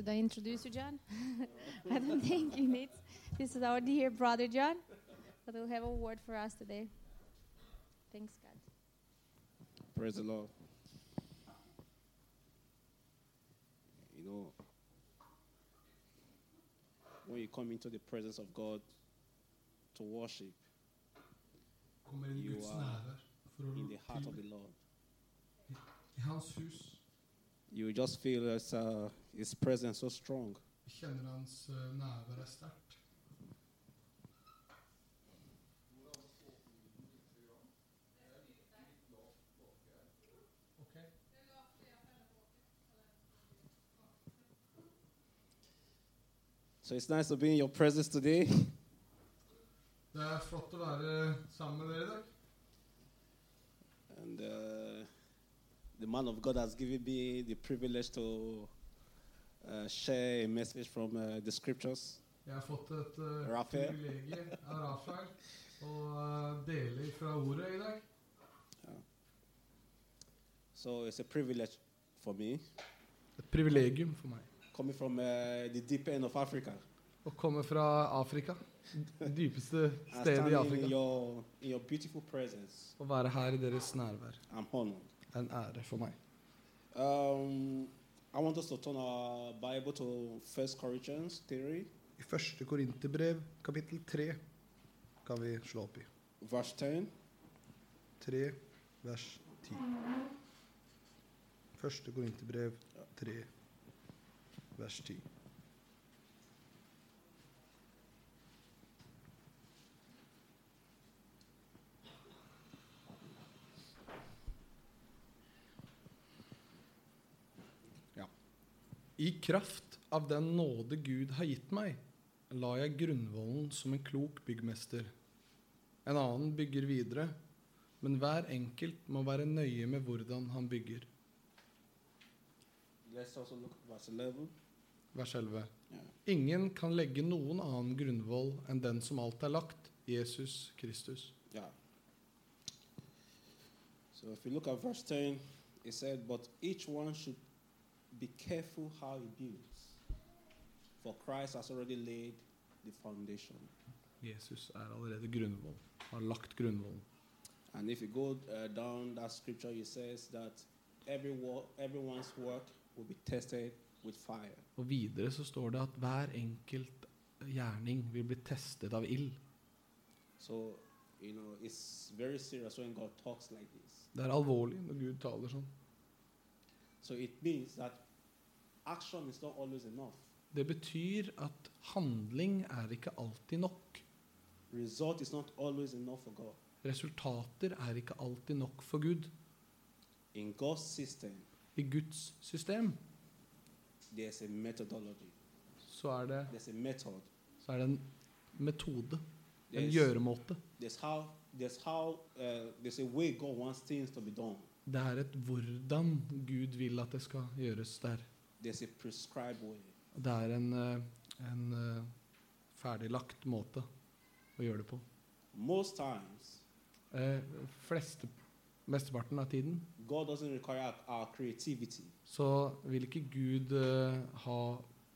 Should I introduce you, John? I don't think you need. This is our dear brother, John, that will have a word for us today. Thanks, God. Praise the Lord. You know, when you come into the presence of God to worship Kommer You are nærvær for å in the heart of the Lord, I Hans hus. You just feel his, uh, his presence so strong. Hans eh, nærvær sterkt. Ok. So it's nice to be in your presence today. Det er flott å være sammen med dere i dag. And uh, the man of God has given me the privilege to uh, share a message from uh, the scriptures. Jeg har fått et uh, privilegium av Rafael å eh, dele fra ordet i dag. So it's a privilege for me Et privilegium for meg coming from uh, the deep end of Africa. å komme fra Afrika. Det dypeste and stedet i standing in Afrika. your, in your beautiful presence. Å være her i deres nærvær I'm honored. En ære for meg. Um, I want us to turn our Bible to 1 Corinthians 3, I første Korinterbrev, kapittel 3, kan vi slå opp i. Vers 10. 3, vers 10. Første Korinterbrev 3, vers 10. I kraft av den nåde Gud har gitt meg, la jeg grunnvollen som en klok byggmester. En annen bygger videre, men hver enkelt må være nøye med hvordan han bygger. Let's also look at verse 11. Vers 11. Ingen kan legge noen annen grunnvoll enn den som alt er lagt, Jesus Kristus. Yeah. So if you look at verse 10, it said, But each one should be careful how he builds, for Christ has already laid the foundation. Jesus er allerede grunnvoll. Har lagt grunnvollen. And if you go uh, down that scripture, it says that every wo- everyone's work will be tested with fire. Og videre så står det at hver enkelt gjerning vil bli testet av ild. So, you know, it's very serious when God talks like this. Det er alvorlig når Gud taler sånn. So it means that action is not always enough. Det betyr at handling er ikke alltid nok. Result is not always enough for God. Resultater er ikke alltid nok for Gud. In God's system, I Guds system there's a methodology. så er det, There's a method. så er det en metode, en gjøremåte. there's how there's how uh, there's a way God wants things to be done. Det er et hvordan Gud vil at det skal gjøres der. There's a prescribed way. Det er en, eh, en eh, ferdiglagt måte å gjøre det på. Most times, Eh, fleste, mesteparten av tiden God doesn't require our, our creativity. så vil ikke Gud eh, ha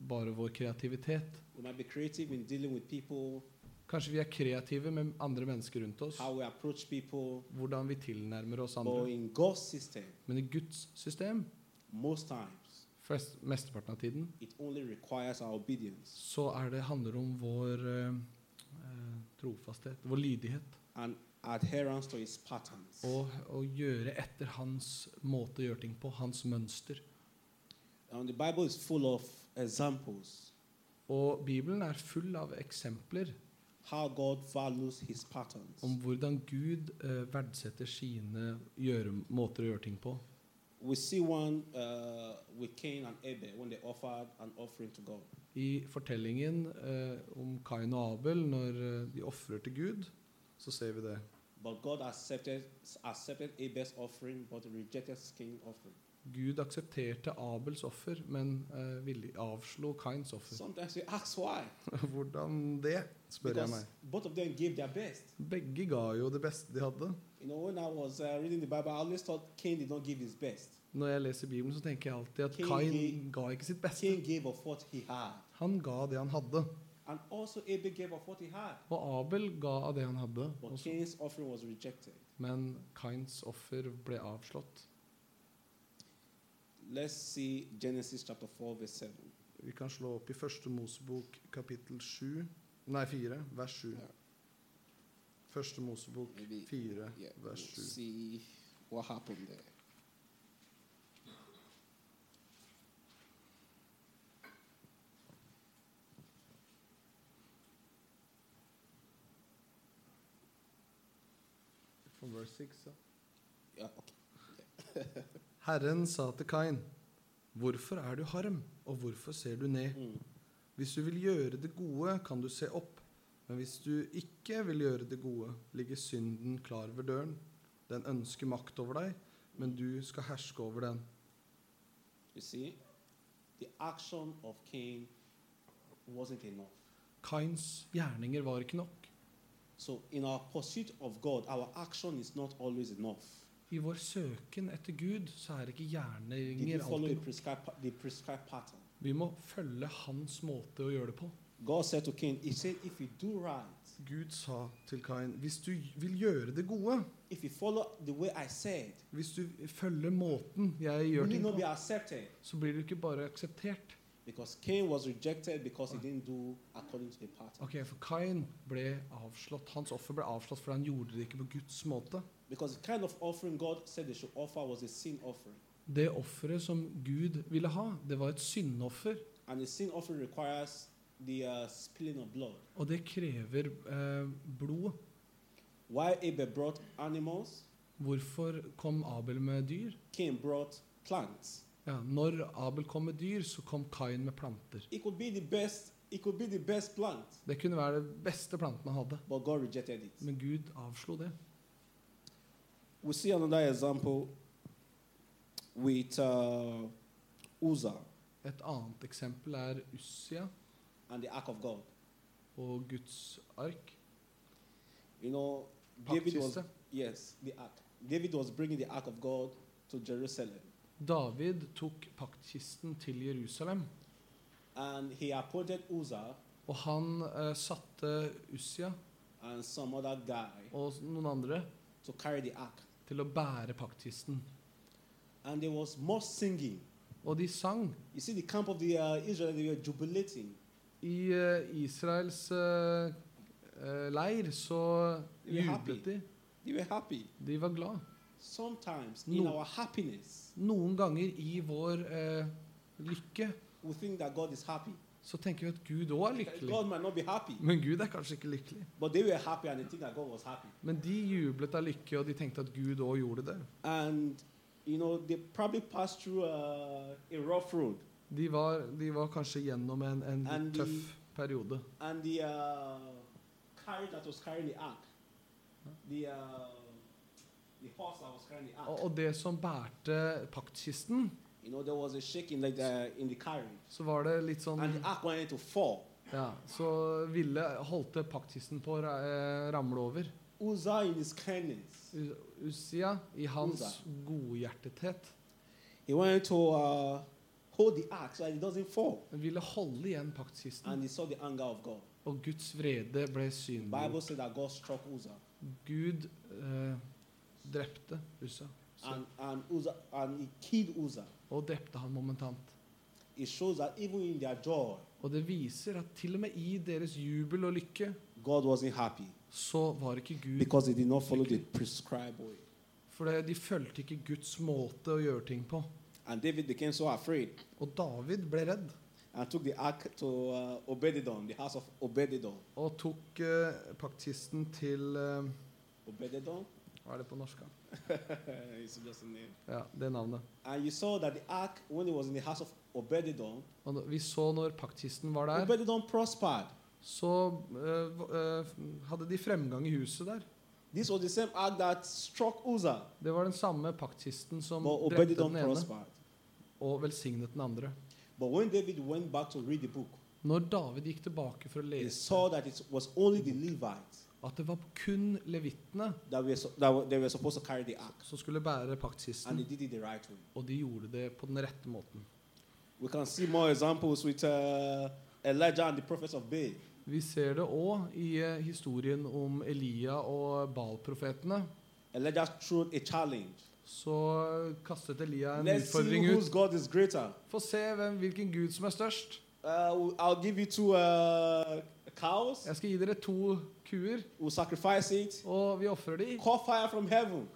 bare vår kreativitet. We might be creative in dealing with people, Kanskje vi er kreative med andre mennesker rundt oss. how we approach people, Hvordan vi tilnærmer oss but andre. in God's system, Men i Guds system, most times, flest, mesteparten av tiden, så er det, handler om vår eh, eh, trofasthet, vår lydighet. to His. Og å gjøre etter hans måte å gjøre ting på, hans mønster. And the Bible is full of examples Og Bibelen er full av eksempler om hvordan Gud eh, verdsetter sine gjøre, måter å gjøre ting på. We see one uh, with Cain and Abel when they offered an offering to God. I fortellingen eh, om Kain og Abel, når eh, de ofrer til Gud, så ser vi det. But God accepted accepted Abel's offering, but rejected Cain's offering. Gud aksepterte Abels offer, men eh, villig avslo Kains offer. Sometimes we ask why. Hvordan det, spør jeg Because meg. both of them gave their best. Begge ga jo det beste de hadde. You know, when I was uh, reading the Bible, I always thought Cain did not give his best. Når jeg leser Bibelen, så tenker jeg alltid at Cain Kain ga ikke sitt beste. Cain gave of what he had. Han ga det han hadde. And also Abel gave of what he had. Og Abel ga av det han hadde. But også. Cain's offering was rejected. Men Kains offer ble avslått. Let's see Genesis chapter 4, verse 7. Vi kan slå opp i første Mosebok kapittel 7, nei 4, vers 7. Ja. Første Mosebok 4, Yeah, vers 7. see what happened there. From verse 6, ja. Yeah, okay. Herren sa til Kain, hvorfor er du harm, og hvorfor ser du ned? Mm. Hvis du vil gjøre det gode, kan du se opp. Men hvis du ikke vil gjøre det gode, ligger synden klar ved døren. Den ønsker makt over deg, men du skal herske over den. You see, the action of Cain wasn't enough. Kains gjerninger var ikke nok. So, in our pursuit of God, our action is not always enough. I vår søken etter Gud så er ikke gjerninger alltid nok. Vi må følge hans måte å gjøre det på. God said to Cain, He said, if you do right, Gud sa til Kain, hvis du vil gjøre det gode, if you follow the way I said, hvis du følger måten jeg gjør ting på, så blir du ikke bare akseptert. Because Cain was rejected because he didn't do according to the pattern. Ok, For Kain ble avslått. Hans offer ble avslått fordi han gjorde det ikke på Guds måte. Because the kind of offering God said they should offer was a sin offering. Det offeret som Gud ville ha, det var et syndoffer. And the sin offering requires the uh, spilling of blood. Og det krever eh, blod. Why Abel brought animals, Hvorfor kom Abel med dyr? Cain brought plants. Ja, når Abel kom med dyr, så kom Kain med planter. It could be the best. It could be the best plant, Det kunne være det beste planten han hadde, but God rejected it. men Gud avslo det. We see another example with uh, Uza. Et annet eksempel er Ussia and the ark of God. og Guds ark. You know, David was yes, the ark. David was bringing the ark of God to Jerusalem, David tok paktkisten til Jerusalem, and he appointed Uzzah og han eh, satte Ussia and some other guy og noen andre to carry the ark. til å bære paktkisten. And there was more singing. Og de sang. You see, the camp of the uh, Israel, they were jubilating. I eh, Israels eh, eh, leir så jublet de. De var glad. Sometimes in No. our happiness, Noen ganger i vår eh, lykke we think that God is happy. så tenker vi at Gud òg er lykkelig. God might not be happy, Men Gud er kanskje ikke lykkelig. but they were happy and they think that God was happy. Men de jublet av lykke, og de tenkte at Gud òg gjorde det. And you know, they probably passed through a, a rough road, De var, de var kanskje gjennom en, en And tøff the- periode. and the uh, carriage that was carrying the ark, the uh, the horse that was carrying the ark, Og, og det som bærte paktkisten, you know, there was a shaking like in the carriage, så var det litt sånn and the ark wanted to fall. Ja, så ville holdte paktkisten på å eh, ramle over. Uzzah, in his kindness, U- i hans godhjertethet, he wanted to uh, hold the ark so it doesn't fall. ville holde igjen paktkisten. And he saw the anger of God. Og Guds vrede ble synlig. Bible said that God struck Uzzah. Gud eh, drepte And, and, Uzzah, and he killed Uzzah. og drepte han momentant. It shows that even in their joy, Og det viser at til og med i deres jubel og lykke, God wasn't happy så var ikke Gud because they did not follow the prescribed way. For de fulgte ikke Guds måte å gjøre ting på. And David became so afraid Og David ble redd and took the ark to uh, Obedidon, the house of Obedidon. og tok uh, paktkisten til uh, Obededon? Hva er det på norsk? it's just a name. Ja, det navnet. And you saw that the ark, when it was in the house of Obededon, Og vi så når paktkisten var der, prospered. så uh, v- eh, hadde de fremgang i huset der. This was the same act that struck Uzzah, Det var den samme paktkisten som but drepte den ene og velsignet den andre. But when David went back to read the book, Når David gikk tilbake for å he lese saw that it was only the Levites at det var kun levittene that were, so, that were, they were supposed to carry the ark. som skulle bære And paktkisten, they did it the right way. og de gjorde det på den rette måten. We can see more examples with uh, Elijah and the prophets of Baal. Vi ser det òg i eh, historien om Elia og Baal-profetene. Så kastet Elia en Let's utfordring whose ut. God is greater. Få se hvem, hvilken gud som er størst. Uh, I'll give you two uh, cows. Jeg skal gi dere to kuer, We'll sacrifice it. og vi ofrer de. Fire from heaven.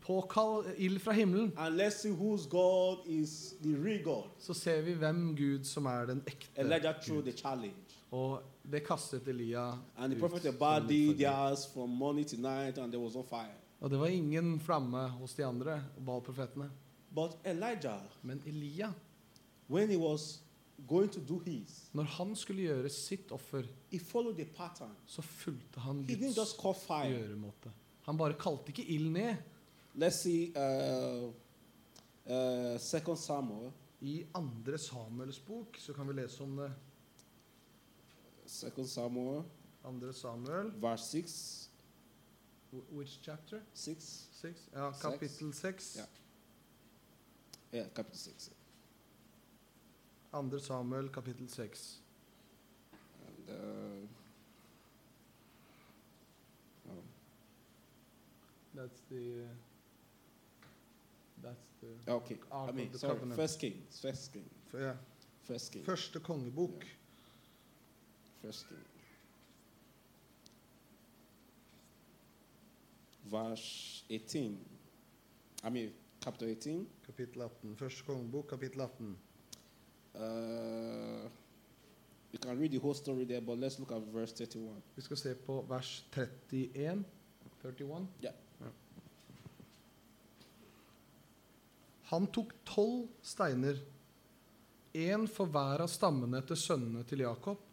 Påkall ild fra himmelen, And let's see whose God is the real God. så ser vi hvem Gud som er den ekte. Gud. Og det kastet Elia And the prophet som Abad en did utfordring. theirs from morning to night, and there was no fire. Og det var ingen flamme hos de andre Baal-profetene. But Elijah, Men Elia, when he was going to do his, når han skulle gjøre sitt offer, he followed the pattern. så fulgte han He didn't Guds just call fire. gjøremåte. Han bare kalte ikke ild ned. Let's see uh, uh, Second Samuel. I andre Samuels bok så kan vi lese om det. Second Samuel, Andre Samuel, Vers 6. wh- which chapter? 6. Six? Ja, kapittel 6. Ja. Yeah, chapter 6. Andre Samuel, kapittel 6. And, uh, oh, That's the That's the okay. I mean, the sorry, Covenant. First King. First King. For, yeah. First King. Første kongebok. First King. Vers 18. I mean, chapter 18. Kapittel 18. Første kongebok, kapittel 18. Uh, you can read the whole story there, but let's look at verse 31. Vi skal se på vers 31. 31? Ja. Ja. Han tok tolv steiner, én for hver av stammene til sønnene til Jakob,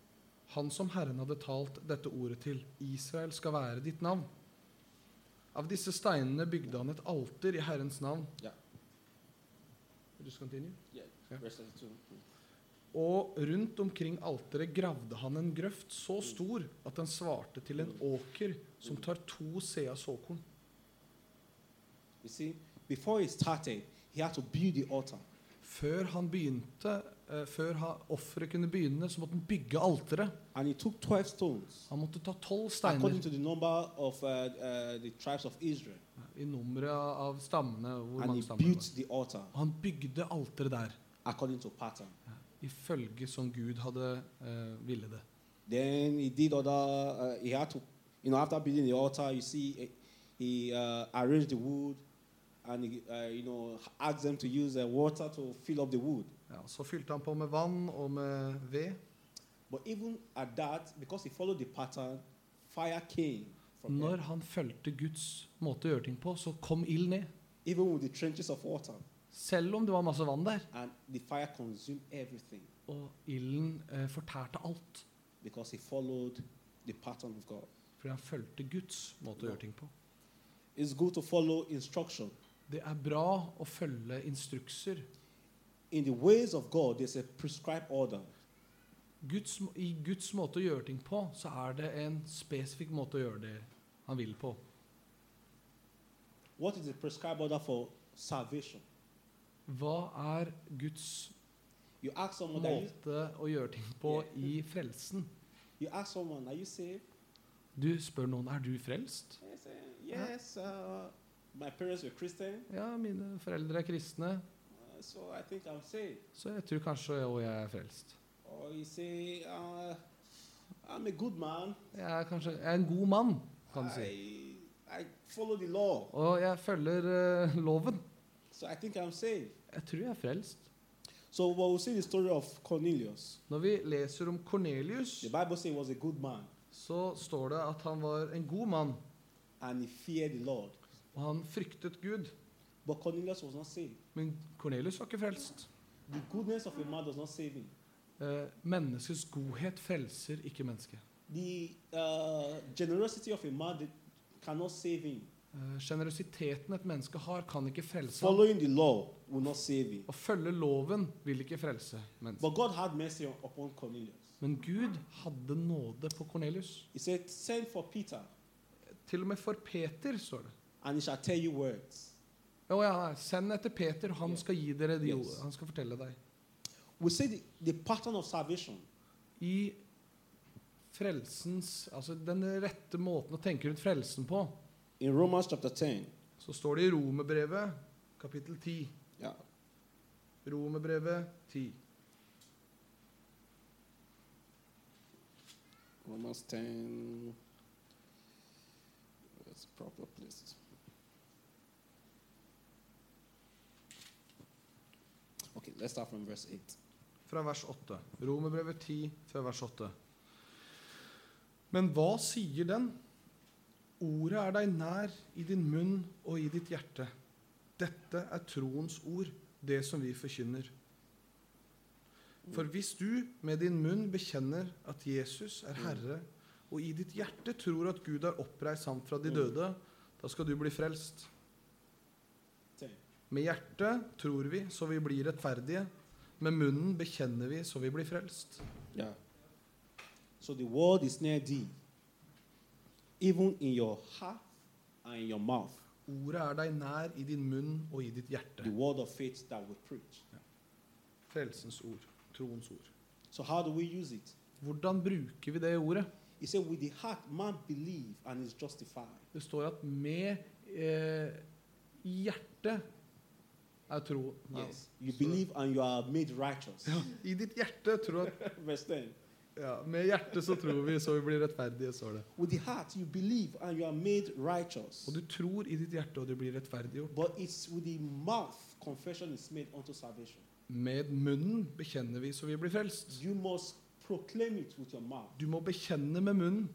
han som Herren hadde talt dette ordet til. Israel skal være ditt navn. Av disse steinene bygde han et alter i Herrens navn. Ja. Yeah, Ja. Og rundt omkring alteret gravde han en grøft så stor at den svarte til en åker som tar to sea såkorn. See, started. Før han begynte, eh, før offeret kunne begynne, så måtte han bygge alteret. And he took 12 stones, Han måtte ta tolv according steiner to the number of uh, uh, the tribes of Israel. i nummeret av stammene. hvor And mange he stammer det built the altar var. Han bygde alteret der, according to pattern. ifølge som Gud hadde eh, ville det. Then he did other, uh, he had to, you know, after building the altar, you see, he uh, arranged the wood and, he, uh, you know, asked them to use uh, water to fill up the wood. Ja, så fylte han på med vann og med ved. But even at that, because he followed the pattern, fire came from Når han fulgte Guds måte å gjøre ting på, så kom ild ned. even with the trenches of water. Selv om det var masse vann der. And the fire consumed everything Og ilden eh, fortærte alt. because he followed the pattern of God. Fordi han fulgte Guds måte å gjøre ting på. It's good to follow instruction. Det er bra å følge instrukser. In the ways of God, there's a prescribed order. Guds, I Guds måte å gjøre ting på, så er det en spesifikk måte å gjøre det han vil på. What is the prescribed order for salvation? Hva er Guds You ask someone, måte you, å gjøre ting på i frelsen? you ask someone, are you saved? Du spør noen er du frelst. Yes, uh, my parents were Christian, Ja, mine foreldre er kristne, so I think I'm saved. så jeg tror kanskje jeg er frelst. Or you say, uh, I'm a good man. Jeg er kanskje jeg er en god mann, kan du si. I, I follow the law, Og jeg følger uh, loven. so I think I'm saved. Jeg tror jeg er frelst. So we'll see the story of Cornelius. Når vi leser om Kornelius, The Bible says he was a good man, så står det at han var en god mann, and he feared the Lord. og han fryktet Gud. But Cornelius was not saved. Men Kornelius var ikke frelst. The goodness of a man does not save him. Eh, menneskets godhet frelser ikke mennesket. The uh, generosity of a man cannot save him. Eh, Sjenerøsiteten et menneske har, kan ikke frelse ham. Following the law will not save him. Å følge loven vil ikke frelse mennesket. But God had mercy upon Cornelius. Men Gud hadde nåde på Kornelius. Til og med for Peter står det. Å ja, send etter Peter, han skal gi dere de Yes. Han skal fortelle deg. We say the, the pattern of salvation I frelsens Altså den rette måten å tenke rundt frelsen på, in Romans chapter 10. så står det i Romerbrevet kapittel 10. Yeah. Romerbrevet 10. Romans 10. That's proper place. Okay, let's start from verse 8. fra vers 8. Romerbrevet 10 fra vers 8. Men hva sier den? Ordet er deg nær i din munn og i ditt hjerte. Dette er troens ord, det som vi forkynner. For hvis du med din munn bekjenner at Jesus er Herre, og i ditt hjerte tror at Gud har oppreist ham fra de døde, da skal du bli frelst. 10. Med hjertet tror vi så vi blir rettferdige. Med munnen bekjenner vi så vi blir frelst. Yeah. So the word is near thee, even in your heart and in your mouth. Ordet er deg nær i din munn og i ditt hjerte. The word of faith that we preach. Frelsens ord. Troens ord. So how do we use it? Hvordan bruker vi det ordet? He said, with the heart man believe and is justified. Det står at med eh, hjertet er tro. Nei. Yes. You believe and you are made righteous. Ja, I ditt hjerte tror at Verse 10. ja, Med hjertet så tror vi så vi blir rettferdige, står det. With the heart you believe and you are made righteous. Og du tror i ditt hjerte, og du blir rettferdiggjort. But it's with the mouth confession is made unto salvation. Med munnen bekjenner vi så vi blir frelst. You must proclaim it with your mouth. Du må bekjenne med munnen.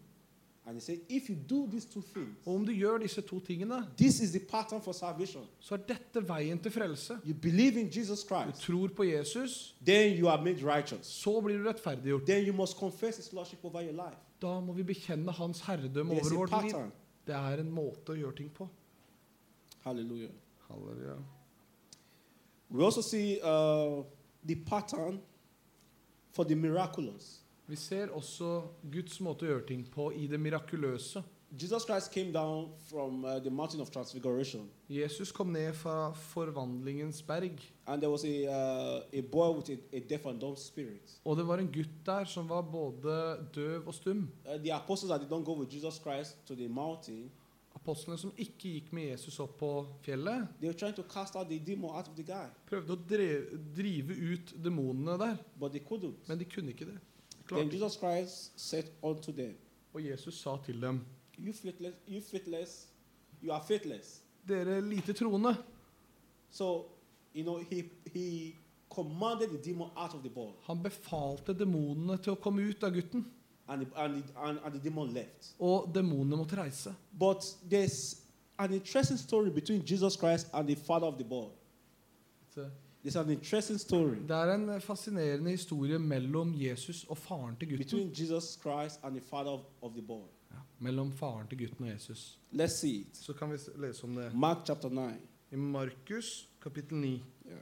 And he said, if you do these two things, Og om du gjør disse to tingene, this is the pattern for salvation. så er dette veien til frelse. You believe in Jesus Du Christ, tror på Jesus, then you are made righteous. så blir du rettferdiggjort. Then you must confess his lordship over your life. Da må vi bekjenne hans herredømme There's over a vårt liv. pattern. Det er en måte å gjøre ting på. Hallelujah. Halleluja. We also see uh, the pattern for the miraculous. Vi ser også Guds måte å gjøre ting på i det mirakuløse. Jesus Christ came down from uh, the mountain of transfiguration, Jesus kom ned fra forvandlingens berg, and there was a, uh, a boy with a, a deaf and dumb spirit. og det var en gutt der som var både døv og stum. Uh, the apostles that did not go with Jesus Christ to the mountain, Apostlene som ikke gikk med Jesus opp på fjellet, they were trying to cast out the demon out of the guy, prøvde å drive ut demonene der, but they couldn't. men de kunne ikke det. Then Jesus Christ said unto them, Og Jesus sa til dem, You faithless, you faithless, you are faithless. dere lite troende. So, you know, he he commanded the demon out of the boy, Han befalte demonene til å komme ut av gutten, and the, and, the, and, and the demon left. og demonene måtte reise. But there's an interesting story between Jesus Christ and the father of the boy. It's story Det er en fascinerende historie mellom Jesus og faren til gutten. between Jesus Christ and of, of. Ja, mellom faren til gutten og Jesus. Let's see it. Så kan vi lese om det Mark chapter 9. i Markus kapittel 9. Yeah.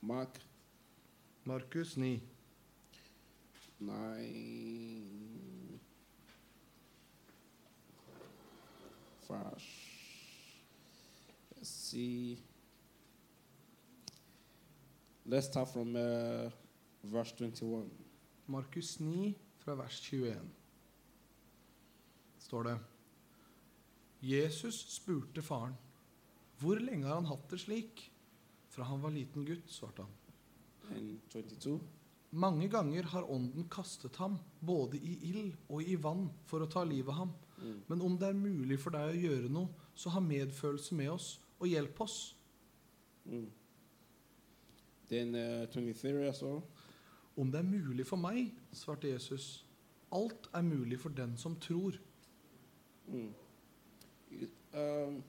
Mark Markus 9. 9. Fars. Let's see. Let's start from uh, verse 21. Markus 9 fra vers 21. Står det Jesus spurte faren, hvor lenge har han hatt det slik? Fra han var liten gutt, svarte han. And 22. Mange ganger har ånden kastet ham, både i ild og i vann, for å ta livet av ham. Mm. Men om det er mulig for deg å gjøre noe, så ha medfølelse med oss og hjelp oss. Mm. Then uh, 23 as well. Om det er mulig for meg, svarte Jesus. Alt er mulig for den som tror. Mm. Um,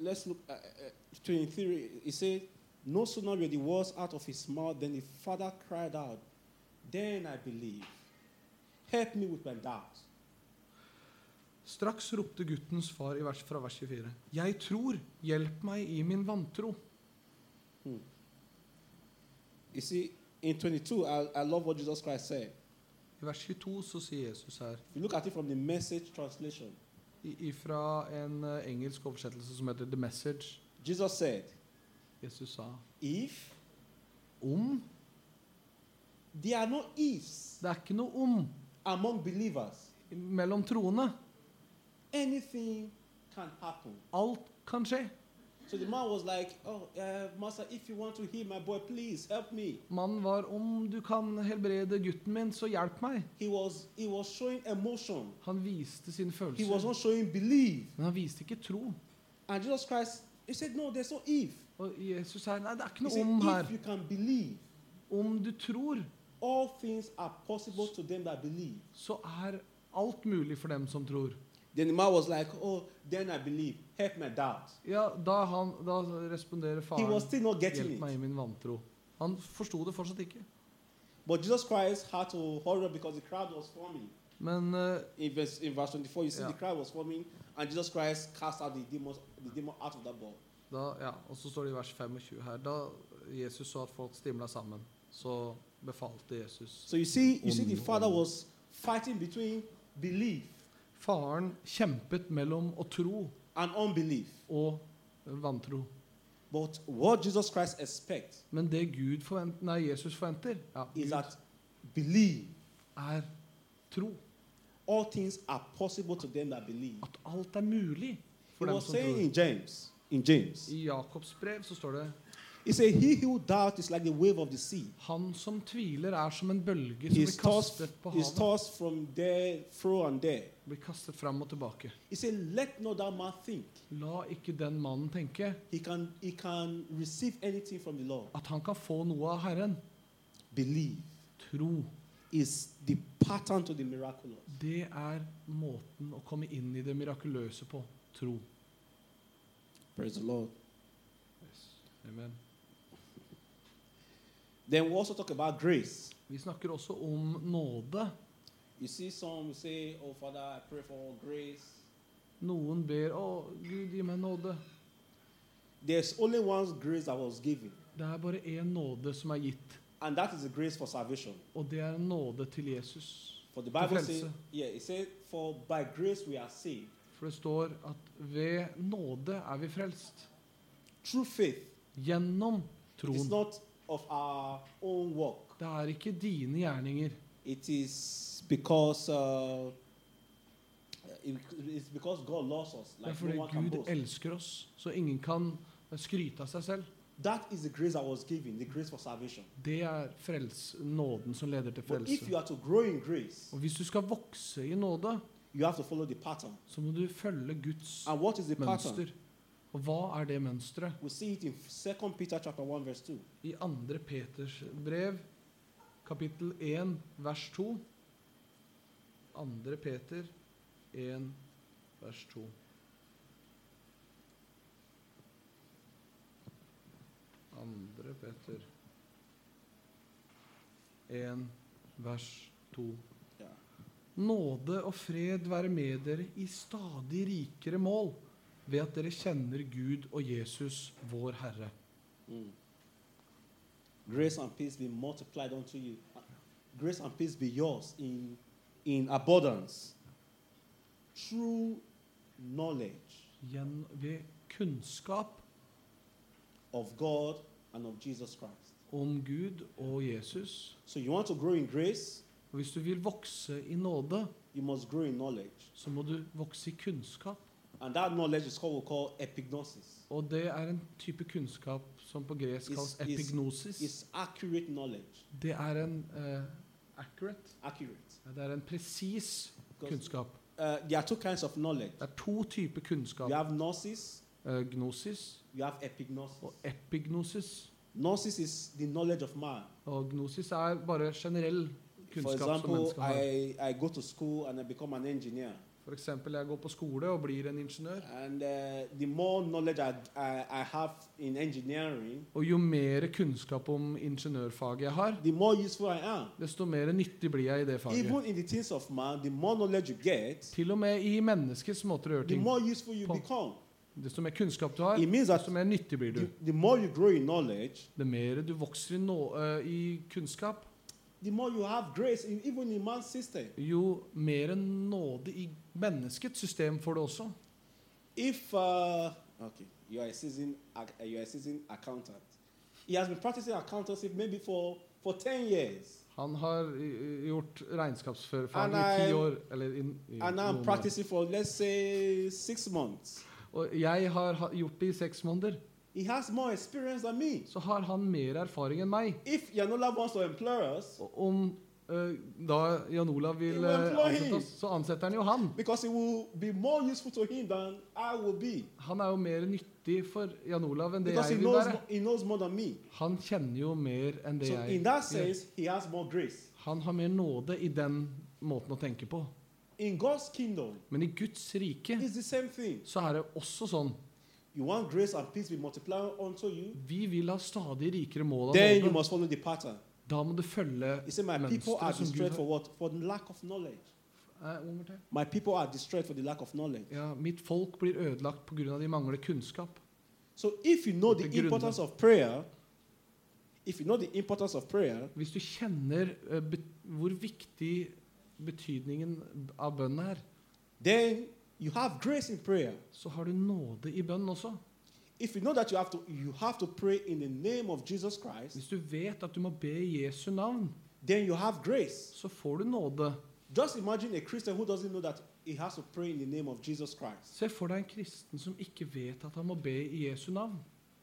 let's look at uh, 23. He said, No sooner were the words out of his mouth than the father cried out, Then I believe. Help me with my doubt. Straks ropte guttens far i vers, fra vers 24. Jeg tror, hjelp meg i min vantro. You see, in 22, I, I love what Jesus Christ said. I vers 22 så sier Jesus her, If you look at it from the message translation, i- ifra en uh, engelsk oversettelse som heter The Message Jesus said, Jesus sa If om there are no ifs Det er ikke noe om among believers, mellom troende. Anything can happen. Alt kan skje. So the man was like, Oh, uh, Master, if you want to heal my boy, please help me. Mannen var om du kan helbrede gutten min, så hjelp meg. He was, he was showing emotion, Han viste sine he was not showing belief. men han viste ikke tro. And Jesus Christ, he said, No, there's no if. Og Jesus sa nei, det er ikke He noe om said, her. If you can believe, Om du tror, all things are possible to them that believe. så er alt mulig for dem som tror. Then the man was like, Oh, then I believe. Help my doubt. Ja, Da, han, da responderer He was still not getting Hjelp meg it. i min vantro. Han forsto det fortsatt ikke. But Jesus Christ had to hurry up because the crowd was forming. Men eh, In verse, in verse 24, you see Yeah. the crowd was forming, and Jesus Christ cast out the demons, the demon out of that boy. da, ja, og så står det i vers 25 her Da Jesus så at folk stimla sammen, så befalte Jesus So you see, you see, the father was fighting between belief Faren kjempet mellom å tro and unbelief. og vantro. But what Jesus Christ expects Men det Gud forventer, nei, Jesus forventer, ja, is Gud, that believe. er tro. All things are possible to them that believe. At alt er mulig He for dem was som saying tror. in James, in James, I Jakobs brev så står det he said, "He who doubts is like the wave of the sea. Han som tviler, er som en bølge som He's blir tossed, kastet på havet. tossed from there, fro and there." Blir kastet fram og tilbake. He said, "Let not that man think La ikke den mannen tenke he can he can receive anything from the Lord. at han kan få noe av Herren. Believe Tro. is the pattern to the miraculous." Det er måten å komme inn i det mirakuløse på. Tro. Praise the Lord. Amen. Then we also talk about grace. Vi snakker også om nåde. You see, some say, "Oh, Father, I pray for grace." Noen ber 'Å, Gud, gi meg nåde'. There's only one grace that was given, Det er bare én nåde som er gitt, and that is the grace for salvation. og det er en nåde til Jesus. For the Bible says, yeah, it said, "For by grace we are saved For det står at ved nåde er vi frelst. through faith." Gjennom It's troen. not of our own work. Det er ikke dine gjerninger. It is because uh, it- it's because God loves us. Det er fordi no Gud elsker oss, så ingen kan skryte av seg selv. That is the grace that was given, the grace for salvation. Det er frels, nåden som leder til frelse. you are to grow in grace, Og hvis du skal vokse i nåde, you have to follow the pattern. så må du følge Guds mønster. what is the pattern? Og hva er det mønsteret? We see it in 2 Peter 1 verse 2. I 2. Peters brev, kapittel 1, vers 2. 2. Peter 1, vers 2. Andre Peter 1, vers 2. Nåde og fred være med dere i stadig rikere mål, ved at dere kjenner Gud og Jesus, vår Herre. Mm. Grace and peace be multiplied unto you. Grace and peace be yours in, in abundance True knowledge Gjenn, ved kunnskap of God and of Jesus Christ. om Gud og Jesus. So you want to grow in grace, Og hvis du vil vokse i nåde, you must grow in knowledge. så må du vokse i kunnskap. And that knowledge is what we call epignosis. Og det er en type kunnskap som på gresk kalles Is- is- epignosis. It's accurate knowledge. Det er en eh, accurate Accurate. Det er en presis Because kunnskap. uh, there are two kinds of knowledge. Det er to typer kunnskap. You have gnosis, Eh, gnosis you have epignosis. og epignosis. Gnosis is the knowledge of man. Og gnosis er bare generell For kunnskap som example, mennesker har. I, I go to school and I become an engineer. F.eks. jeg går på skole og blir en ingeniør. And uh, I, I, Og jo mer kunnskap om ingeniørfaget jeg har, desto mer nyttig blir jeg i det faget. Man, get, Til og med i menneskets måter å gjøre ting. Desto mer kunnskap du har, desto mer nyttig blir du. the, Det mer du vokser i, no, uh, i kunnskap, in jo mer nåde i menneskets system for det også. If uh, okay, you are a seasoned uh, you are a seasoned accountant, he has been practicing accountancy maybe for for ten years, Han har gjort regnskapsfag i ti år. Eller in, i and I'm år. practicing for let's say six months. Og jeg har gjort det i seks måneder. He has more experience than me. Så har han mer erfaring enn meg. If Yanola wants to employ us, om da Jan Olav vil eh, ansette oss, så ansetter han jo han. be Han er jo mer nyttig for Jan Olav enn det because jeg vil knows være. Han kjenner jo mer enn det So jeg gjør. Han har mer nåde i den måten å tenke på. Kingdom, Men i Guds rike så er det også sånn. Vi vil ha stadig rikere mål av nåde. Da må du følge My people mønsteret are som Gud for what? For lack of knowledge. Eh. My people are destroyed for the lack of knowledge. Ja, mitt folk blir ødelagt pga. de mangler kunnskap. So if you know the importance of prayer, if you know the importance of prayer, Hvis du kjenner eh, hvor viktig betydningen av bønn er, then you have grace in prayer. så har du nåde i bønn også. If you know that you have to you have to pray in the name of Jesus Christ, Hvis du vet at du må be i Jesu navn, then you have grace. så får du nåde. Just imagine a Christian who doesn't know that he has to pray in the name of Jesus Christ. Se for deg en kristen som ikke vet at han må be i Jesu navn.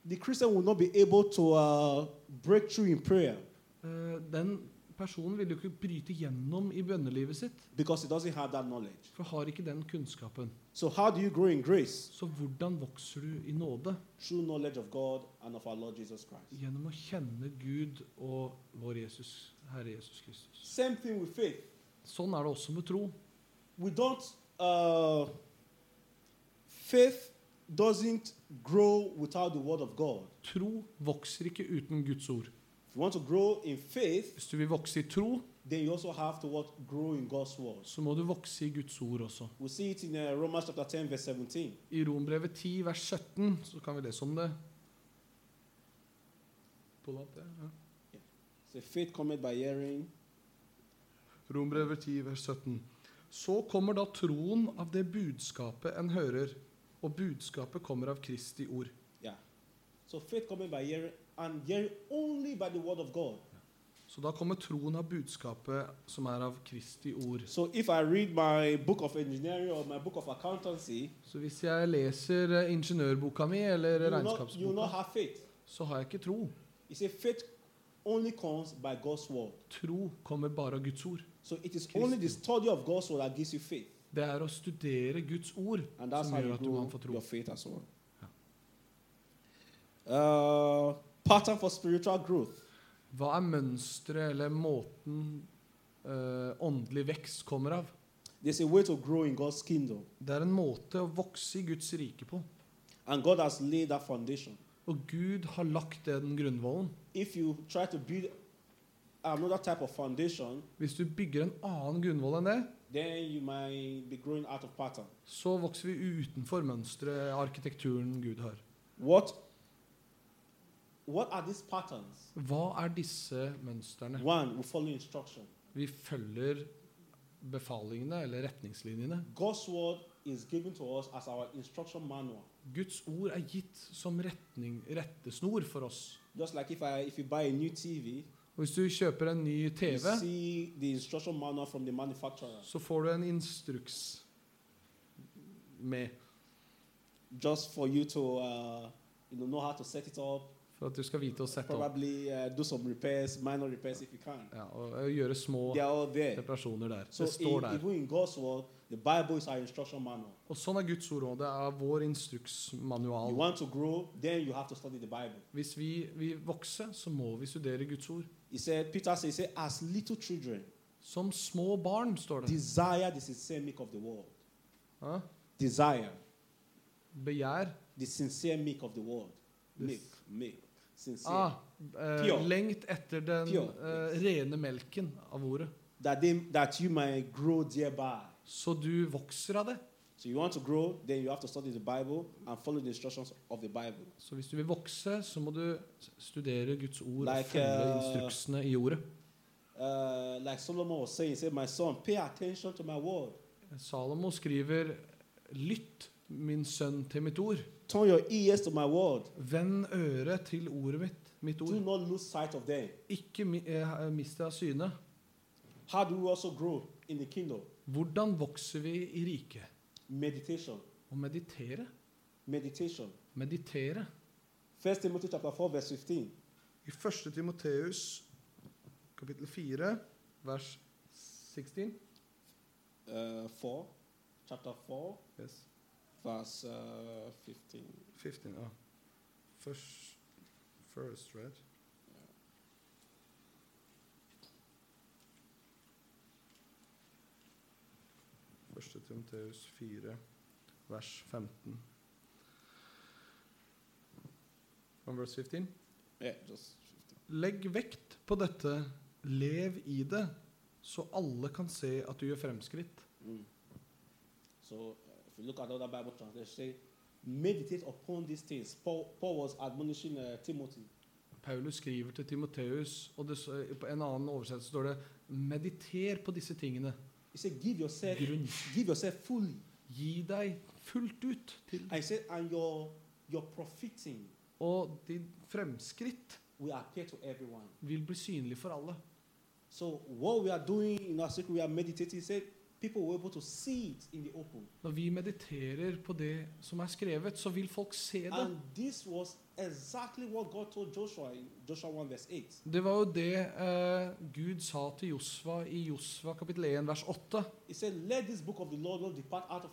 The Christian will not be able to uh, break through in prayer Eh, Den personen vil jo ikke bryte gjennom i bønnelivet sitt, for har ikke den kunnskapen. So how do you grow in grace? Så hvordan vokser du i nåde? Of God and of our Lord Jesus Gjennom å kjenne Gud og vår Jesus, Herre Jesus Kristus. Sånn er det også med tro. We don't. Uh, faith doesn't grow without the word of God. Tro vokser ikke uten Guds ord. If you want to grow in faith, Hvis du vil vokse i tro, then you also have to what grow in God's word. så må du vokse i Guds ord også. We see it in uh, Romans chapter 10, verse 17. I Rombrevet 10, vers 17, så kan vi lese om det. Rombrevet 10, vers 17. Så kommer da troen av det budskapet en hører, og budskapet kommer av Kristi ord. yeah. So faith cometh by hearing, and only by the word of God. Så da kommer troen av budskapet som er av Kristi ord. So if I read my book of engineering or my book of accountancy, Så hvis jeg leser eh, ingeniørboka mi eller you you regnskapsboka, så har jeg ikke tro. He said faith only comes by God's word. Tro kommer bare av Guds ord. So it is only the study of God's word that gives you faith. Det er å studere Guds ord som gjør you at du kan få tro. your faith as well. Uh, pattern for spiritual growth. Hva er mønsteret eller måten uh, åndelig vekst kommer av? There's a way to grow in God's kingdom. Det er en måte å vokse i Guds rike på. And God has laid that foundation. Og Gud har lagt den grunnvollen. If you try to build another type of foundation, Hvis du bygger en annen grunnvoll enn det, then you might be growing out of pattern. så vokser vi utenfor mønsteret, arkitekturen Gud har. What what are these patterns? Hva er disse mønstrene? One, we follow instruction. Vi følger befalingene eller retningslinjene. God's word is given to us as our instruction manual. Guds ord er gitt som retning, rettesnor for oss. Just like if I if you buy a new TV, Og hvis du kjøper en ny you TV, see the instruction manual from the manufacturer. så får du en instruks med just for you to uh, you know know how to set it up. For at du skal vite å sette opp uh, do some repairs, minor repairs if you can. ja, og gjøre små reparasjoner der. So Det står in, der. in God's word, the Bible is our instruction manual. Og sånn er Guds ord òg. Det er vår You instruksmanual. want to grow, then you have to study the Bible. Hvis vi vil vokse, så må vi studere Guds ord. He said, Peter said, he said, as little children Som små barn, står det. desire the sincere of the world. Ja? desire, Begjær. the sincere milk of the world. Milk, milk. Ah, uh, lengt etter den eh, rene melken av ordet. That, they, that you might grow thereby. Så du vokser av det. So you want to grow, then you have to study the Bible and follow the instructions of the Bible. Så hvis du vil vokse, så må du studere Guds ord og følge uh, instruksene i ordet. Uh, like Solomon was saying, he said, My son, pay attention to my word. Salomo skriver Lytt, min sønn, til mitt ord. Turn your ears to my word. Vend øret til ordet mitt, mitt Do not lose sight of them. Ikke mi, eh, mist det av syne. How do we also grow in the kingdom? Hvordan vokser vi i riket? Meditation. Å meditere. Meditation. Meditere. 1. Timothy chapter 4, vers 15. I 1. Timoteus kapittel 4, vers 16 Uh, 4, chapter 4, yes. Verse uh, 15. 15, ja. First, first right? Første Timoteus 4, vers 15. On verse 15. Yeah, just 15. Legg vekt på dette, lev i det, så alle kan se at du gjør fremskritt. Mm. Uh, if you look at other Bible translations, say, meditate upon these things. Paul, Paul was admonishing uh, Timothy. Paulus skriver til Timoteus, og det, på en annen oversettelse står det 'mediter på disse tingene'. He said, give yourself, Grunn. give yourself fully. Gi deg fullt ut til said, and your, your profiting Og din fremskritt will appear to everyone. vil bli synlig for alle. So what we are doing in our secret, we are meditating. He said, Når vi mediterer på det som er skrevet, så vil folk se det. And this was exactly what God told Joshua Joshua 1 Det var jo det uh, Gud sa til Josva i Josva kapittel 1 vers 8. He said, let this book of the Lord not depart out of.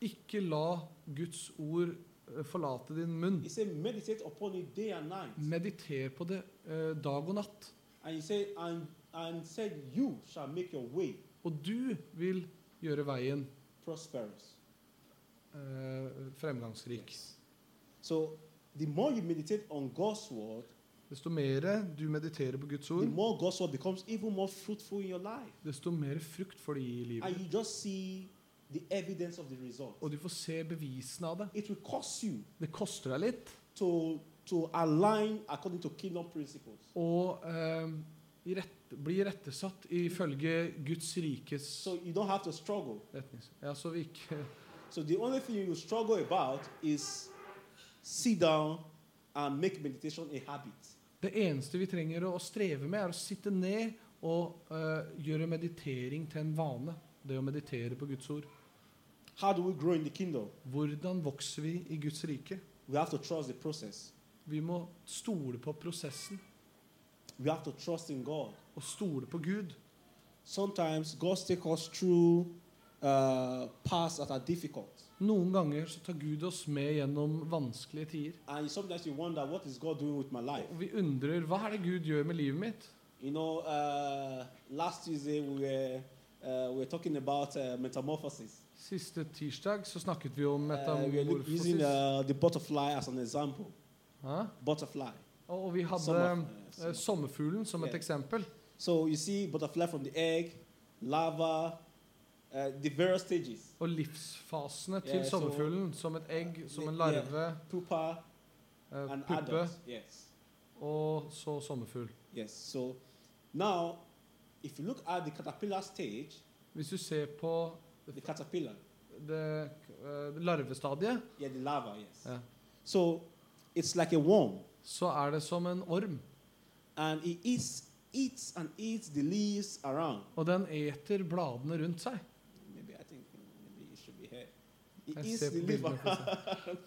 Ikke la Guds ord eh, forlate din munn. Said, meditate upon it day and night. Mediter på det uh, dag og natt. And he said, and, and said, you shall make your way Og du vil gjøre veien prosperous. eh, fremgangsrik. So the more you meditate on God's word, Desto mer du mediterer på Guds the ord, more God's word becomes even more fruitful in your life. desto mer frukt får det i And livet. you just see the evidence of the result. Og du får se bevisene av det. It will cost you Det koster deg litt. to, to align according to kingdom principles. Og eh, i rett, bli rettesatt ifølge Guds rikes So you don't have to struggle. Ja, så vi ikke So the only thing you struggle about is sit down and make meditation a habit. Det eneste vi trenger å streve med, er å sitte ned og uh, gjøre meditering til en vane. Det å meditere på Guds ord. How do we grow in the kingdom? Hvordan vokser vi i Guds rike? We have to trust the process. Vi må stole på prosessen We have to trust in God. Og stole på Gud. Sometimes God takes us through uh, paths that are difficult. Noen ganger så tar Gud oss med gjennom vanskelige tider. And sometimes you wonder, what is God doing with my life? Og vi undrer hva er det Gud gjør med livet mitt? You know, uh, last Tuesday we were, uh, we were talking about uh, metamorphosis. Siste tirsdag så snakket vi om Uh, we are using metamorfosis. uh, the butterfly as an example. Huh? Butterfly. Og vi hadde Sommer- eh, uh, sommerfuglen som et Yeah. eksempel. So you see butterfly from the egg, lava, uh, the various stages. Og livsfasene til Yeah, so- sommerfuglen som et egg, som en Yeah. larve, Pupa uh, puppe adult. Yes. og så sommerfugl. Yes. So now, if you look at the caterpillar stage, Hvis du ser på the caterpillar, det uh, larvestadiet, yeah, the lava, yes. Yeah. So it's like a worm, så er det som en orm. and it eats, eats and eats the leaves around. Og den eter bladene rundt seg. Maybe I think maybe it should be here. It Jeg eats the leaf around,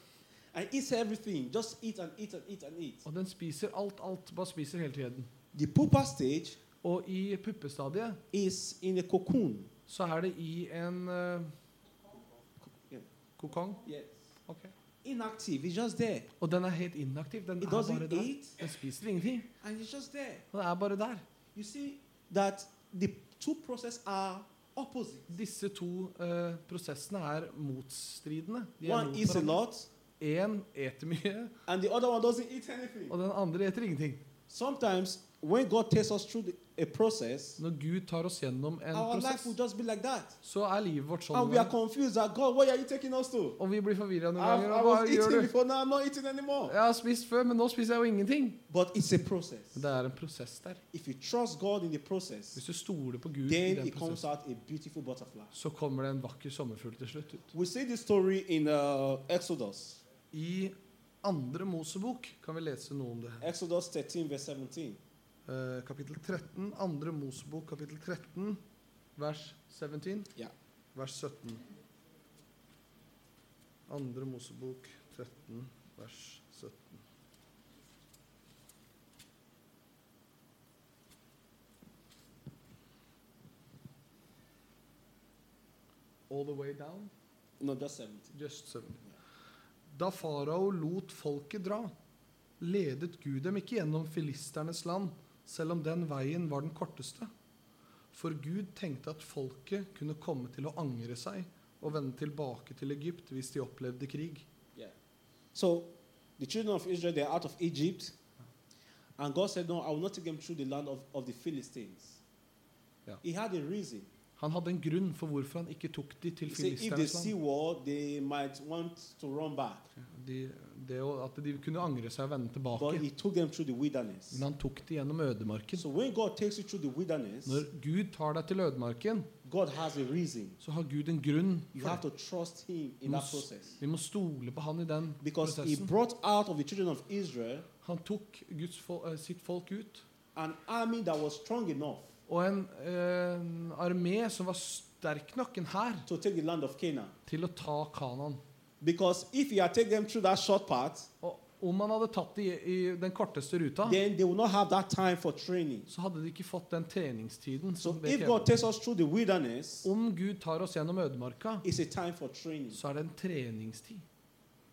and eats everything. Just eat and eat and eat and eat. Og den spiser alt, alt. Bare spiser hele tiden. The pupa stage Og i puppestadiet is in a cocoon. så er det i en uh, Yeah. kokong. Yes. Ok. Inactive. It's just there. Og den er helt inaktiv. Den It er bare der. eat, Den spiser ingenting. and it's just there. Den er bare der. You see that the two processes are opposite. Disse to uh, prosessene er motstridende. De er One eats a lot, Én eter mye, and the other one doesn't eat anything. og den andre eter ingenting. Sometimes, when God takes us through a process, Når Gud tar oss gjennom en our life prosess, will just be like that. så er livet vårt sånn. And we are noen ganger. confused that God, where are you taking us to? Og vi blir forvirra noen I, ganger. I Og hva was gjør du? before, now I'm not eating anymore. Jeg har spist før, men nå spiser jeg jo ingenting. But it's a process. Det er en prosess der. If you trust God in the process, Hvis du stoler på Gud i then den it comes prosessen, out a beautiful butterfly. så kommer det en vakker sommerfugl til slutt ut. We see this story in uh, Exodus. I andre Mosebok kan vi lese noe om det. Exodus 13, vers 17. Uh, kapittel 13, andre Mosebok, kapittel 13, vers 17. Ja. Vers 17. Andre Mosebok 13, vers 17. All the way down? No, just 17. Just 17. Da farao lot folket dra, ledet Gud dem ikke gjennom filisternes land, selv om den veien var den korteste. For Gud tenkte at folket kunne komme til å angre seg og vende tilbake til Egypt hvis de opplevde krig. Yeah. So the children of Israel, they're out of Egypt. And God said, No, I will not take them through the land of, of the Philistines. Yeah. He had a reason. Han hadde en grunn for hvorfor han ikke tok de til filisternes land. De, det at de kunne angre seg og vende tilbake. Men han tok de gjennom ødemarken. So Når Gud tar deg til ødemarken, så har Gud en grunn. Vi må stole på han i den Because prosessen. Han tok Guds eh, sitt folk ut. an army that was strong enough Og en, eh, armé som var sterk nok, en hær, til å ta Kanan. Because if he had taken them through that short path, Og om han hadde tatt det i den korteste ruta, then they will not have that time for training. så hadde de ikke fått den treningstiden. So som det if krever. God takes us through the wilderness, Om Gud tar oss gjennom ødemarka, it's a time for training. så er det en treningstid.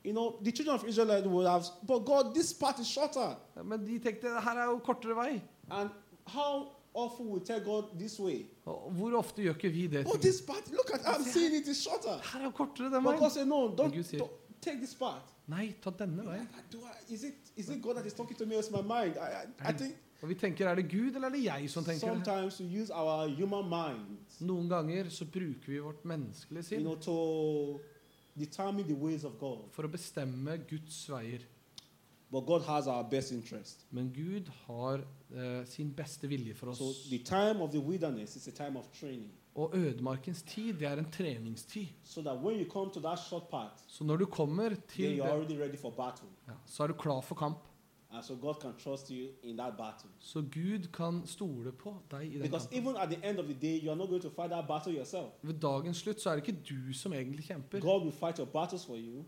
You know, the children of Israel would have, but God, this path is shorter. Ja, Men de tenkte her er jo kortere vei. And how often we tell God this way? Hvor ofte gjør ikke vi det? Oh, this look at, I'm seeing it is shorter. Her er jo kortere den veien. said, no, don't, don't take this. Nei, ta denne veien. Is, it, is it God that is talking to me or my mind? I, I, I think Og vi tenker, er det Gud eller er det jeg som tenker det? sometimes we use our human mind Noen ganger så bruker vi vårt menneskelige you know, to determine the ways of God. for å bestemme Guds veier. But God has our best interest. Men Gud har eh, sin beste vilje for oss. training. Og ødemarkens tid, det er en treningstid. So path, Så når du kommer til det, ja, så er du klar for kamp. So. Så Gud kan stole på deg i den Because kampen. day. Ved dagens slutt så er det ikke du som egentlig kjemper.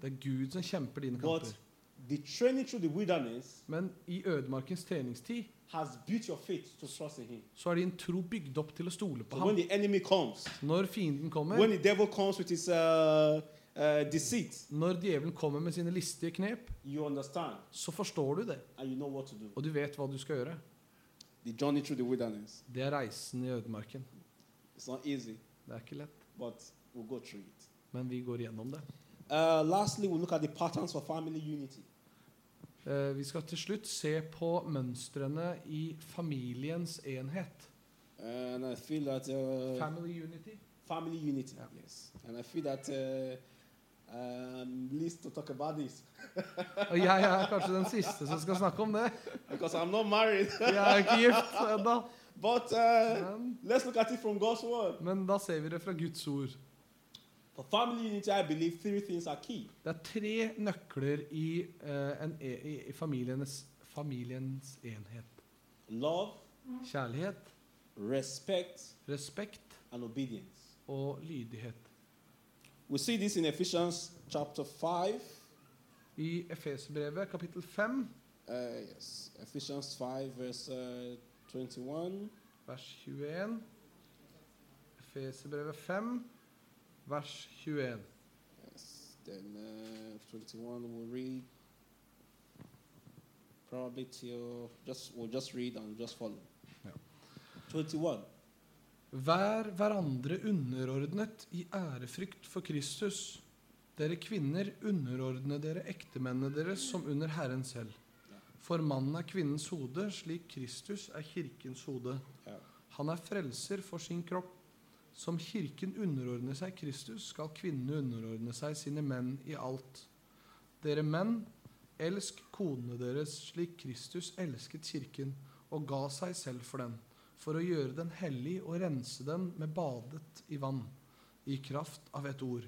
Det er Gud som kjemper dine kamper. The training through the wilderness Men i ødemarkens treningstid has built your faith to trust in Him. så er din tro bygd opp til å stole på So when ham. the enemy comes, Når fienden kommer, when the devil comes with his uh, uh, deceit, når djevelen kommer med sine listige knep, you understand så forstår du det. and you know what to do. Og du vet hva du skal gjøre. The journey through the wilderness. Det er reisen i ødemarken. It's not easy, Det er ikke lett, but we'll go through it. men vi går gjennom det. Uh, lastly, we'll look at the patterns for family unity. Eh, Vi skal til slutt se på mønstrene i familiens enhet. That uh, Family unity. family unity, Yeah. yes. And I feel that uh, least to talk about this Og jeg er kanskje den siste som skal snakke om det. because I'm not married. Jeg er ikke gift ennå. but uh, Men, let's look at it from God's word. men da ser vi det fra Guds ord. For family unity, I believe three things are key. Det er tre nøkler i, uh, en, e- i, i familienes, familiens enhet. Love, Kjærlighet, respect, respekt and obedience. og lydighet. We see this in Ephesians chapter 5. I Efesbrevet kapittel 5, Uh, yes, Ephesians 5, verse uh, 21. vers 21. Efesbrevet 5, vers 21. Yes, then uh, 21 we'll read. Probably till just we'll just read and just follow. Yeah. 21. Vær hverandre underordnet i ærefrykt for Kristus. Dere kvinner, underordne dere ektemennene deres som under Herren selv. For mannen er kvinnens hode, slik Kristus er kirkens hode. Han er frelser for sin kropp. Som kirken underordner seg Kristus, skal kvinnene underordne seg sine menn i alt. Dere menn, elsk konene deres slik Kristus elsket kirken og ga seg selv for den, for å gjøre den hellig og rense den med badet i vann, i kraft av et ord.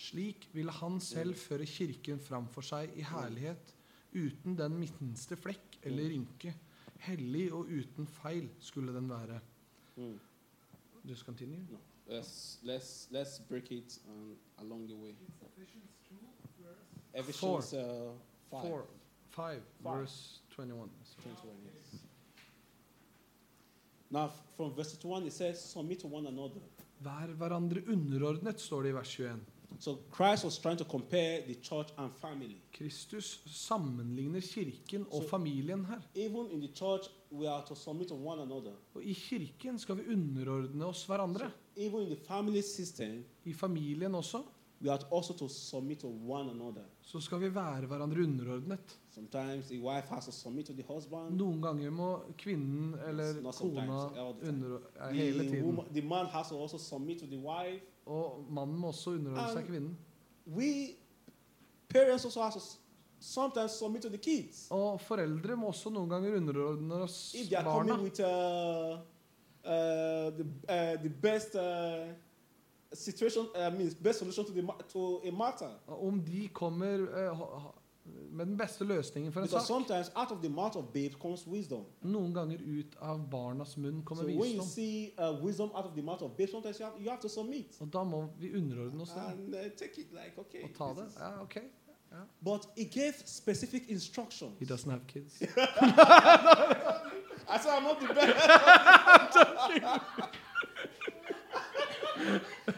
Slik ville han selv føre kirken framfor seg i herlighet, uten den minste flekk eller rynke. Hellig og uten feil skulle den være. Mm. Just continue. No. Let's let's let's break it um, along the way. Ephesians uh, five. Four, five, Five. verse 21. 21, yes. Now, from verse 21, it says, Submit to one another. Vær hverandre underordnet, står det i vers 21. So Christ was trying to compare the church and family. Kristus sammenligner kirken og so, familien her. Even in the church, we are to submit to one another. Og i kirken skal vi underordne oss hverandre. Even in the family system, I familien også we are also to submit to one another. så skal vi være hverandre underordnet. Sometimes the wife has to submit to the husband. Noen ganger må kvinnen eller kona underordne hele tiden. woman, the man has to also submit to the wife. Og mannen må også underordne seg kvinnen. We, parents, also have to sometimes submit to the kids. Og foreldre må også noen ganger underordne oss If they are barna. coming with uh, uh, the, uh, the best uh, situation, I mean, best solution to, the, ma- to a matter. Om de kommer eh, ha- ha- med den beste løsningen for en sak. Noen ganger ut av barnas munn kommer visdom. see uh, wisdom you have, you have Og da må vi underordne oss det. uh, like, okay. Og ta det. Ja, ok. But he gave specific instructions. He doesn't have kids. I said I'm not the best.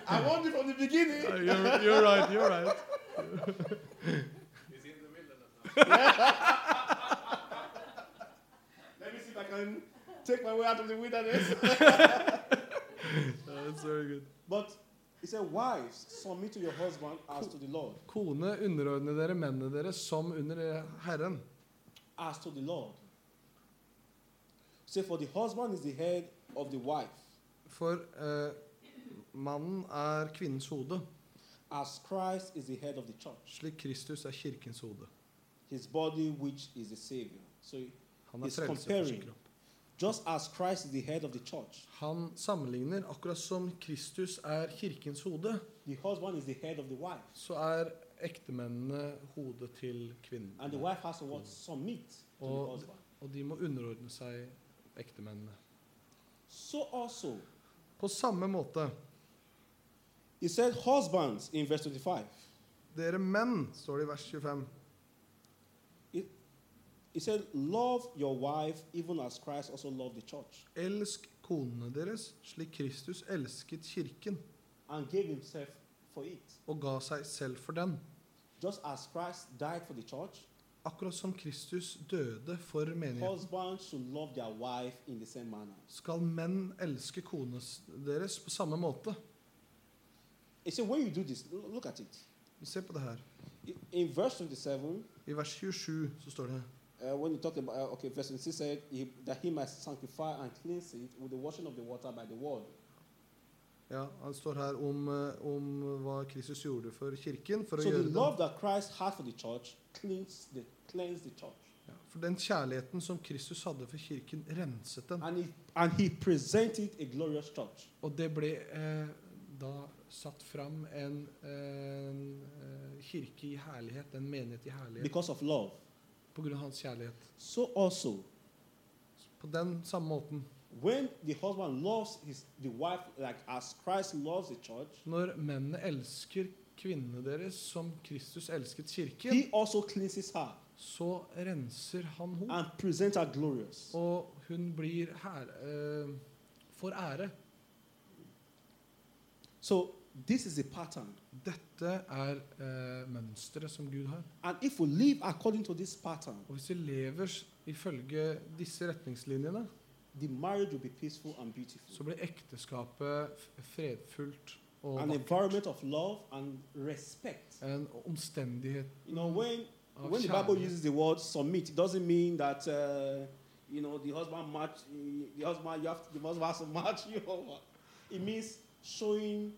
I warned you from the beginning. you're, you're right, you're right. Let me see if I can take my way out of the wilderness. That's very good. but he said, Wives, submit to your husband as to the Lord. Kone, underordne dere mennene deres som under Herren. As to the Lord. Say, for the husband is the head of the wife, For uh, mannen er kvinnens hode, as Christ is the head of the church, slik Kristus er kirkens hode. His body, which is the Savior. So, Han er He's frelser for sin comparing. kropp. just as Christ is the head of the church, Han sammenligner akkurat som Kristus er kirkens hode, the husband is the head of the wife. så er ektemennene hodet til. And the wife has to what? Submit to the Og, husband. og de må underordne seg ektemennene. So also, På samme måte, he said, husbands in verse 25. dere menn, står det i vers 25. He said, Love your wife even as Christ also loved the church Elsk konene deres, slik Kristus elsket kirken and gave himself for it. og ga seg selv for den. Just as Christ died for the church, Akkurat som Kristus døde for menigheten, husbands should love their wife in the same manner. skal menn elske konene deres på samme måte. He said, When you do this, look at it. Se på det her. I- In verse 27, I vers 27 så står det uh, when you talk about, uh, okay, verse 26 said he, that he might sanctify and cleanse it with the washing of the water by the word. Ja, Han står her om, eh, om hva Kristus gjorde for kirken. For So å gjøre den, love that Christ had for the church cleansed the, cleansed the ja, for den kjærligheten som Kristus hadde for kirken, renset den. And he, and he presented a glorious church. Og det ble eh, da satt fram en, en en, kirke i herlighet, en menighet i herlighet, because of love. På grunn av hans kjærlighet. So also, På den samme måten, when the husband loves his the wife like as Christ loves the church, når mennene elsker kvinnene deres som Kristus elsket kirken, he also cleanses her så renser han henne. Og hun blir her, uh, for ære. So this is a pattern. Dette er eh, mønsteret som Gud har. And if we live according to this pattern, Og hvis vi lever ifølge disse retningslinjene, the marriage will be peaceful and beautiful. så blir ekteskapet f- fredfullt og An vakkert. environment of love and respect. En omstendighet You know, when av when the Bible kjærlighet. uses the word submit, it doesn't mean that uh, you know the husband match the husband you have the husband has to match you over. It means showing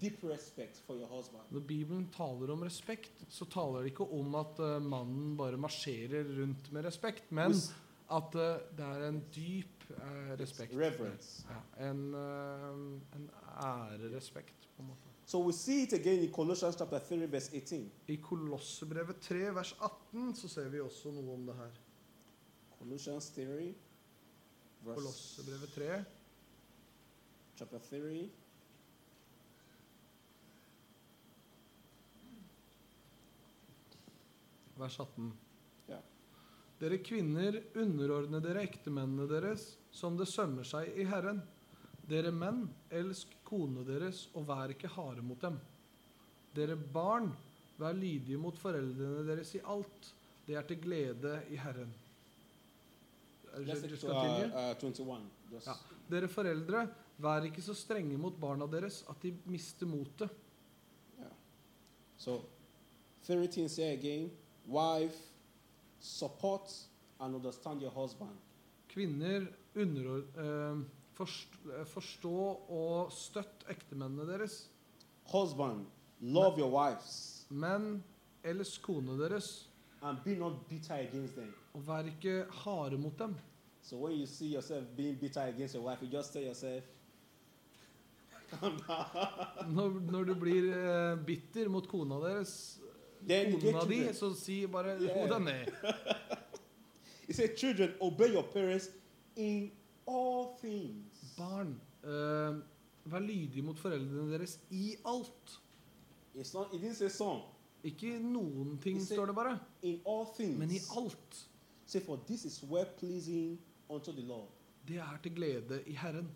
deep respect for your husband. Når Bibelen taler om respekt, så taler det ikke om at uh, mannen bare marsjerer rundt med respekt, men With at uh, det er en dyp uh, respekt. Ja, en, en ærerespekt, på en måte. So we see it again in Colossians chapter 3, verse 18. I Kolossebrevet 3, vers 18, så ser vi også noe om det her. Colossians 3, verse Kolossebrevet 3, chapter 3, vers 18. Ja. Dere kvinner, underordne dere ektemennene deres, som det sømmer seg i Herren. Dere menn, elsk konene deres, og vær ikke harde mot dem. Dere barn, vær lydige mot foreldrene deres i alt. Det er til glede i Herren. Er uh, uh, 21. Ja. Dere foreldre, vær ikke så strenge mot barna deres at de mister motet. Yeah. So, 13 say again, wife, support and understand your husband. Kvinner, underord, eh, eh, forstå og støtt ektemennene deres. Husband, love your wives Men elsk konene deres, and be not bitter against them. og vær ikke harde mot dem. So when you see yourself being bitter against your wife, you just tell yourself. Når, når du blir eh, bitter mot kona deres, kona di, så si bare hodet ned. He said, children, obey your parents in all things. Barn, uh, vær lydige mot foreldrene deres i alt. It's not, it didn't say some. Ikke noen ting, said- står det bare, In all things. men i alt. Say, for this is well pleasing unto the Lord. Det er til glede i Herren.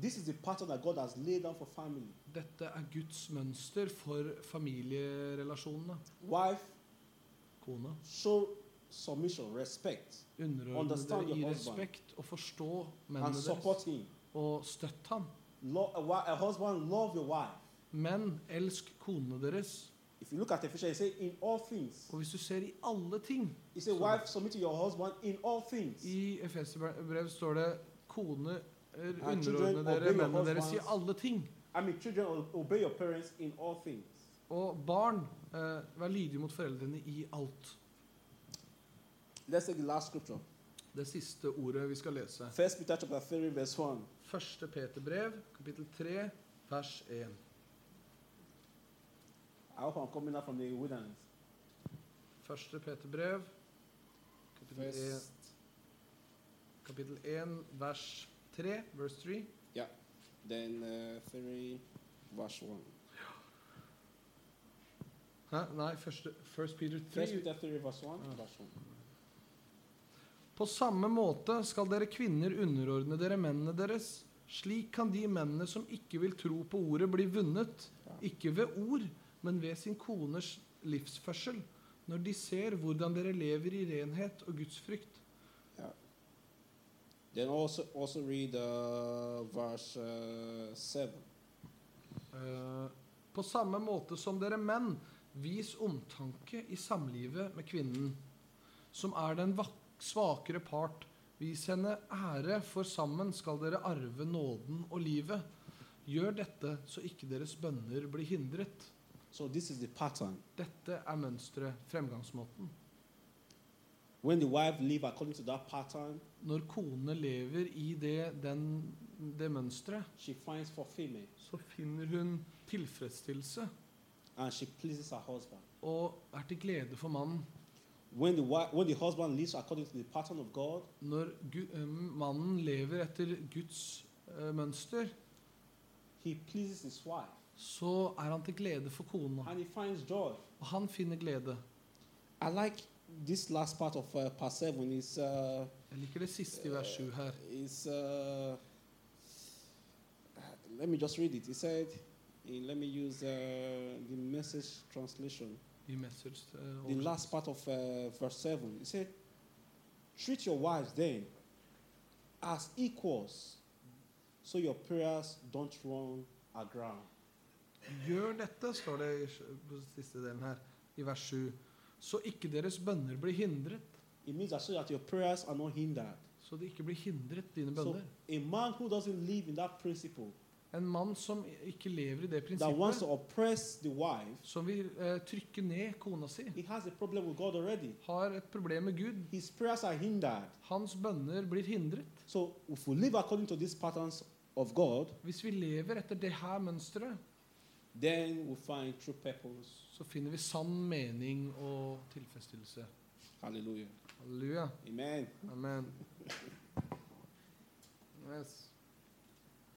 This is the pattern that God has laid down for family. Dette er Guds mønster for familierelasjonene. Wife, kone. show submission, respect, Underordne dere i respekt og forstå and mennene support deres. him. Og støtt ham. Lo- a, husband, love your wife. Men elsk konene deres. If you look at Ephesians, he says, in all things. Og hvis du ser i alle ting He says, wife, submit to your husband in all things. I Efeserbrevet står det kone underordne dere mennene deres i alle ting. I mean, children, obey your parents in all things. Og barn, eh, vær lydige mot foreldrene i alt. Let's take the last scripture. Det siste ordet vi skal lese. First Peter chapter 3, verse 1. Første Peterbrev, kapittel 3, vers 1. I hope I'm coming out from the wilderness. Første Peterbrev, kapittel 1, Verse, kapittel 1 vers 3, verse 3. then uh, 3, verse 1. Hæ? Nei, første, First Peter 3. First Peter 3, verse 1. Ah. Verse 1. På samme måte skal dere kvinner underordne dere mennene deres. Slik kan de mennene som ikke vil tro på ordet, bli vunnet, ikke ved ord, men ved sin koners livsførsel, når de ser hvordan dere lever i renhet og Guds frykt. Then also also read uh, verse uh, 7. Uh, på samme måte som dere menn, vis omtanke i samlivet med kvinnen, som er den svakere part. Vis henne ære, for sammen skal dere arve nåden og livet. Gjør dette så ikke deres bønner blir hindret. So this is the pattern. Dette er mønsteret, fremgangsmåten. When the wife live according to that pattern, Når kone lever i det, den, det mønsteret, she finds fulfillment så finner hun tilfredsstillelse and she pleases her husband. og er til glede for mannen. When the when the husband lives according to the pattern of God, Når Gu eh, mannen lever etter Guds eh, mønster, he pleases his wife så er han til glede for kona. and he finds joy. Og han finner glede. I like this last part of uh, part 7 is uh, Jeg det siste i vers 7 her. is uh, let me just read it. He said, in, let me use uh, the message translation. I Messers eh, The last part of uh, verse 7. He said, Treat your wives then as equals so your prayers don't run aground. Gjør dette, står det i siste delen her, i vers 7, så ikke deres bønner blir hindret. It means that so that your prayers are not hindered. Så de ikke blir hindret, dine So bønner. a man who doesn't live in that principle, En mann som ikke lever i det that wants to prinsippet, oppress the wife, som vil eh, trykke ned kona si, he has a problem with God already. har et problem med Gud. His prayers are hindered. Hans bønner blir hindret. So if we live according to these patterns of God, Hvis vi lever etter det her mønsteret, then we find true purpose. Så finner vi sann mening og tilfredsstillelse. Halleluja. Halleluja. Amen. Amen. Yes.